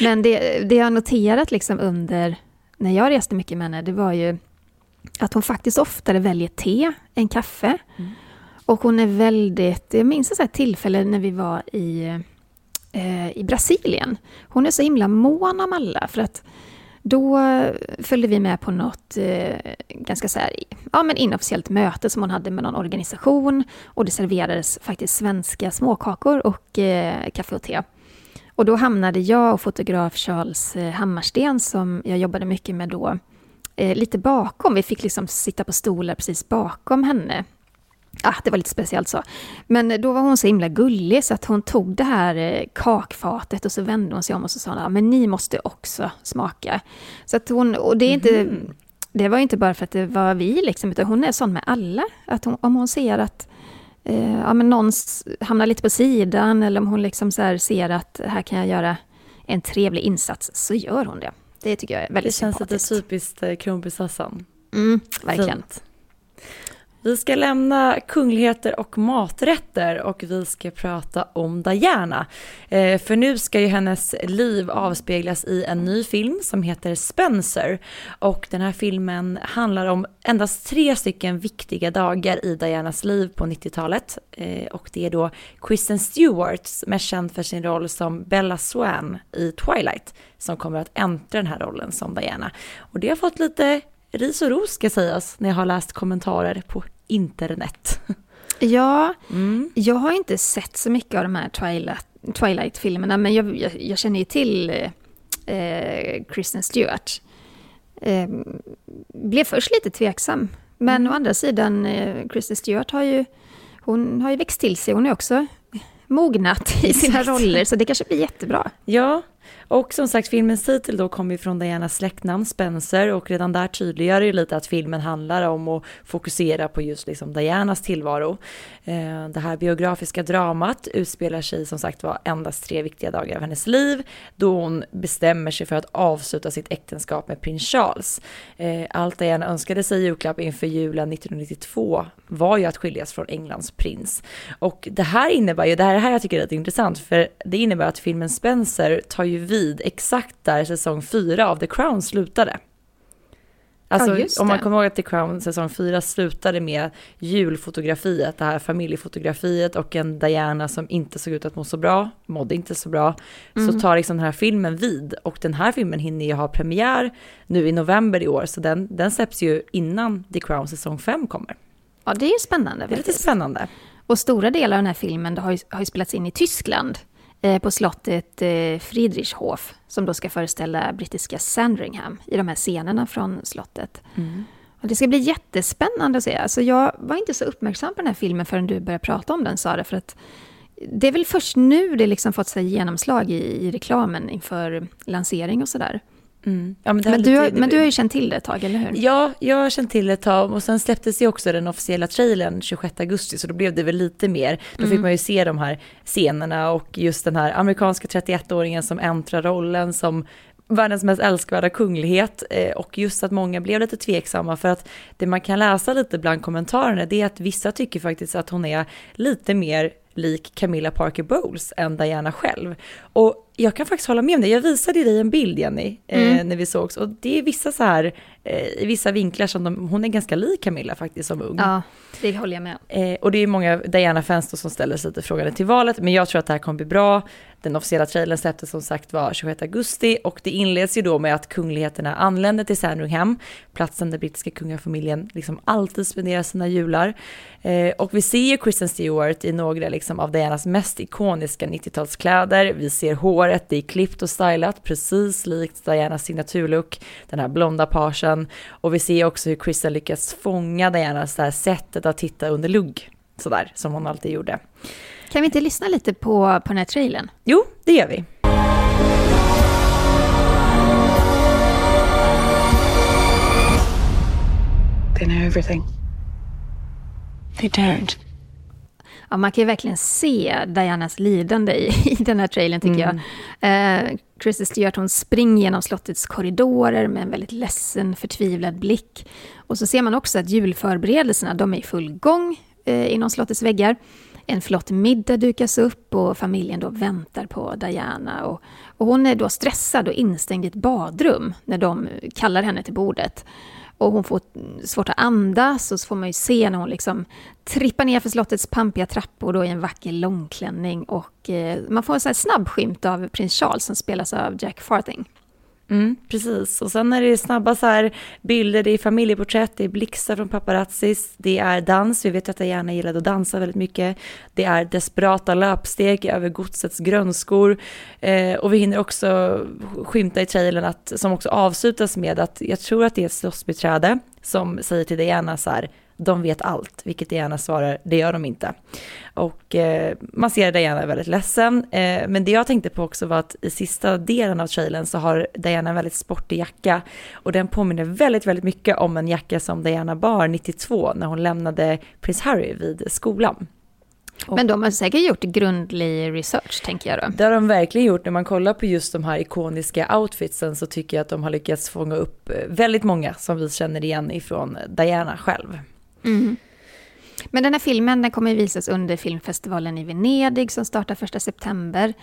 Men det, det jag noterat liksom under när jag reste mycket med henne, det var ju att hon faktiskt oftare väljer te än kaffe. Mm. Och hon är väldigt, jag minns ett tillfälle när vi var i, eh, i Brasilien. Hon är så himla mån om alla för att då följde vi med på något eh, ganska så här, ja, men inofficiellt möte som hon hade med någon organisation och det serverades faktiskt svenska småkakor och eh, kaffe och te. Och då hamnade jag och fotograf Charles eh, Hammarsten som jag jobbade mycket med då eh, lite bakom. Vi fick liksom sitta på stolar precis bakom henne Ah, det var lite speciellt så. Men då var hon så himla gullig så att hon tog det här eh, kakfatet och så vände hon sig om och så sa hon, men ni måste också smaka. Så att hon, och det är inte, mm. det var inte bara för att det var vi liksom, utan hon är sån med alla. Att hon, om hon ser att eh, ja, men någon hamnar lite på sidan eller om hon liksom så ser att här kan jag göra en trevlig insats så gör hon det. Det tycker jag är väldigt sympatiskt. Det känns lite typiskt eh, kronprinsessan. Mm, verkligen. Fint. Vi ska lämna kungligheter och maträtter och vi ska prata om Diana. Eh, för nu ska ju hennes liv avspeglas i en ny film som heter Spencer. Och den här filmen handlar om endast tre stycken viktiga dagar i Dianas liv på 90-talet. Eh, och det är då Kristen Stewart, mest känd för sin roll som Bella Swan i Twilight, som kommer att äntra den här rollen som Diana. Och det har fått lite ris och ros ska sägas när jag har läst kommentarer på internet. Ja, mm. jag har inte sett så mycket av de här Twilight-filmerna, men jag, jag, jag, känner ju till eh, Kristen Stewart. Eh, blev först lite tveksam, men mm. å andra sidan, eh, Kristen Stewart har ju, hon har ju växt till sig, hon är också mognat i sina roller, så det kanske blir jättebra. Ja, och som sagt, filmens titel då kommer ju från Dianas släktnamn Spencer och redan där tydliggör det ju lite att filmen handlar om att fokusera på just liksom Dianas tillvaro. Eh, det här biografiska dramat utspelar sig som sagt var endast tre viktiga dagar av hennes liv då hon bestämmer sig för att avsluta sitt äktenskap med prins Charles. Eh, allt Diana önskade sig i julklapp inför julen 1992 var ju att skiljas från Englands prins. Och det här innebär ju, det här, det här jag tycker är lite intressant, för det innebär att filmen Spencer tar ju vid exakt där säsong 4 av The Crown slutade. Alltså ja, om man kommer ihåg att The Crown säsong 4 slutade med julfotografiet, det här familjefotografiet och en Diana som inte såg ut att må så bra, mådde inte så bra, mm. så tar liksom den här filmen vid och den här filmen hinner ju ha premiär nu i november i år så den, den släpps ju innan The Crown säsong 5 kommer. Ja, det är spännande. Det är lite spännande. Och stora delar av den här filmen har ju, har ju spelats in i Tyskland på slottet eh, Friedrichshof som då ska föreställa brittiska Sandringham i de här scenerna från slottet. Mm. Och det ska bli jättespännande att se. Alltså jag var inte så uppmärksam på den här filmen förrän du började prata om den, Sara, för att det är väl först nu det liksom fått sig genomslag i, i reklamen inför lansering och sådär. Mm. Ja, men, men, du har, men du har ju känt till det ett tag, eller hur? Ja, jag har känt till det ett tag och sen släpptes ju också den officiella trailern 26 augusti så då blev det väl lite mer. Då mm. fick man ju se de här scenerna och just den här amerikanska 31-åringen som äntrar rollen som världens mest älskvärda kunglighet eh, och just att många blev lite tveksamma för att det man kan läsa lite bland kommentarerna det är att vissa tycker faktiskt att hon är lite mer lik Camilla Parker Bowles än Diana själv. Och jag kan faktiskt hålla med om det. Jag visade dig en bild Jenny, eh, mm. när vi sågs och det är vissa så här, eh, i vissa vinklar som de, hon är ganska lik Camilla faktiskt som ung. Ja, det håller jag med eh, Och det är många Diana-fans som ställer sig lite frågande till valet, men jag tror att det här kommer bli bra. Den officiella trailern släpptes som sagt var 26 augusti och det inleds ju då med att kungligheterna anländer till Sandringham, platsen där brittiska kungafamiljen liksom alltid spenderar sina jular. Eh, och vi ser ju Kristen Stewart i några liksom av Dianas mest ikoniska 90-talskläder. Vi ser håret, det är klippt och stylat, precis likt Dianas signaturlook, den här blonda parsen. Och vi ser också hur Kristen lyckas fånga Dianas det här sättet att titta under lugg, sådär som hon alltid gjorde. Kan vi inte lyssna lite på, på den här trailern? Jo, det gör vi. They know everything. They don't. Ja, man kan ju verkligen se Dianas lidande i, (laughs) i den här trailern tycker mm. jag. Eh, Kristen Stewart hon springer genom slottets korridorer med en väldigt ledsen, förtvivlad blick. Och så ser man också att julförberedelserna de är i full gång eh, inom slottets väggar. En flott middag dukas upp och familjen då väntar på Diana. Och, och hon är då stressad och instängd i ett badrum när de kallar henne till bordet. Och hon får svårt att andas och så får man ju se när hon liksom trippar ner för slottets pampiga trappor då i en vacker långklänning. Och eh, man får en sån här snabb skymt av prins Charles som spelas av Jack Farthing. Mm, precis, och sen är det snabba så här bilder, det är familjeporträtt, det är blixtar från paparazzis, det är dans, vi vet att jag gärna gillade att dansa väldigt mycket, det är desperata löpsteg över godsets grönskor. Eh, och vi hinner också skymta i trailern att, som också avslutas med att jag tror att det är ett slottsbiträde som säger till Diana så här, de vet allt, vilket Diana svarar, det gör de inte. Och eh, man ser Diana väldigt ledsen, eh, men det jag tänkte på också var att i sista delen av trailern så har Diana en väldigt sportig jacka och den påminner väldigt, väldigt mycket om en jacka som Diana bar 92 när hon lämnade prins Harry vid skolan. Men de har säkert gjort grundlig research, tänker jag då. Det har de verkligen gjort. När man kollar på just de här ikoniska outfitsen så tycker jag att de har lyckats fånga upp eh, väldigt många som vi känner igen ifrån Diana själv. Mm. Men den här filmen den kommer visas under filmfestivalen i Venedig som startar första september.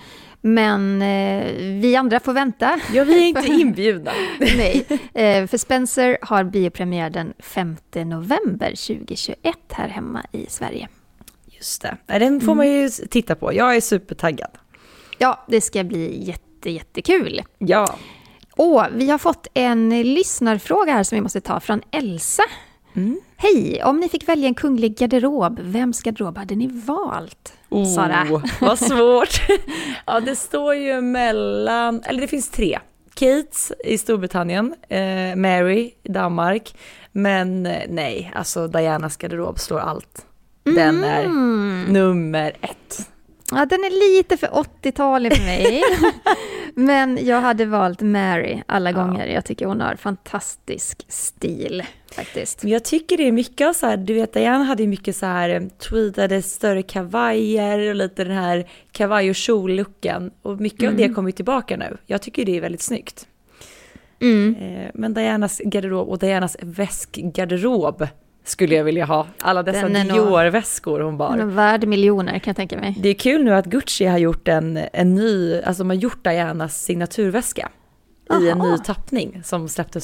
Men eh, vi andra får vänta. Ja, vi är inte (laughs) inbjudna. Nej, eh, för Spencer har biopremiär den 5 november 2021 här hemma i Sverige. Just det, den får man ju titta på. Jag är supertaggad. Ja, det ska bli jätte, jättekul. Ja. Och vi har fått en lyssnarfråga här som vi måste ta från Elsa. Mm. Hej! Om ni fick välja en kunglig garderob, vems garderob hade ni valt? Oh, Sara. (laughs) Vad svårt. ja, det står ju mellan, eller det finns tre. Kates i Storbritannien, eh, Mary i Danmark, men eh, nej, alltså Dianas garderob slår allt. Den är mm. nummer ett. Ja, den är lite för 80-talig för mig. (laughs) Men jag hade valt Mary alla gånger. Jag tycker hon har fantastisk stil faktiskt. Jag tycker det är mycket av så här, du vet Diane hade ju mycket så här eh, tweedade större kavajer och lite den här kavaj och kjollooken. Och mycket mm. av det mm. kommer tillbaka nu. Jag tycker det är väldigt snyggt. Mm. Eh, men Dianas garderob och Dianas väskgarderob skulle jag vilja ha. Alla dessa Dior-väskor hon bar. Den är värd miljoner kan jag tänka mig. Det är kul nu att Gucci har gjort en, en ny, alltså de har gjort Dianas signaturväska Aha. i en ny tappning som släpptes.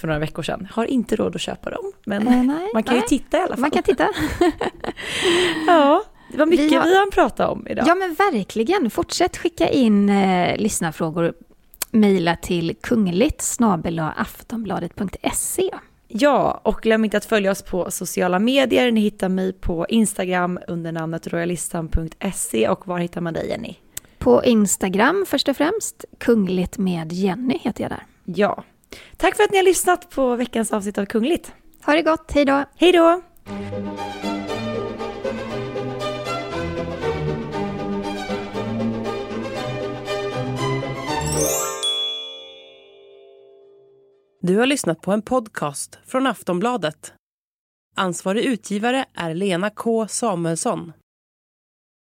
För några veckor sedan. Har inte råd att köpa dem, men äh, nej, man kan nej. ju titta i alla fall. Man kan titta. (laughs) ja, det var mycket vi har, vi har pratat om idag. Ja, men verkligen. Fortsätt skicka in eh, lyssnarfrågor. Mejla till kungligt aftonbladet.se. Ja, och glöm inte att följa oss på sociala medier. Ni hittar mig på Instagram under namnet royalistan.se och var hittar man dig Jenny? På Instagram först och främst. Kungligt med Jenny heter jag där. Ja. Tack för att ni har lyssnat på veckans avsnitt av Kungligt. Ha det gott, hej då! Hej då! Du har lyssnat på en podcast från Aftonbladet. Ansvarig utgivare är Lena K Samuelsson.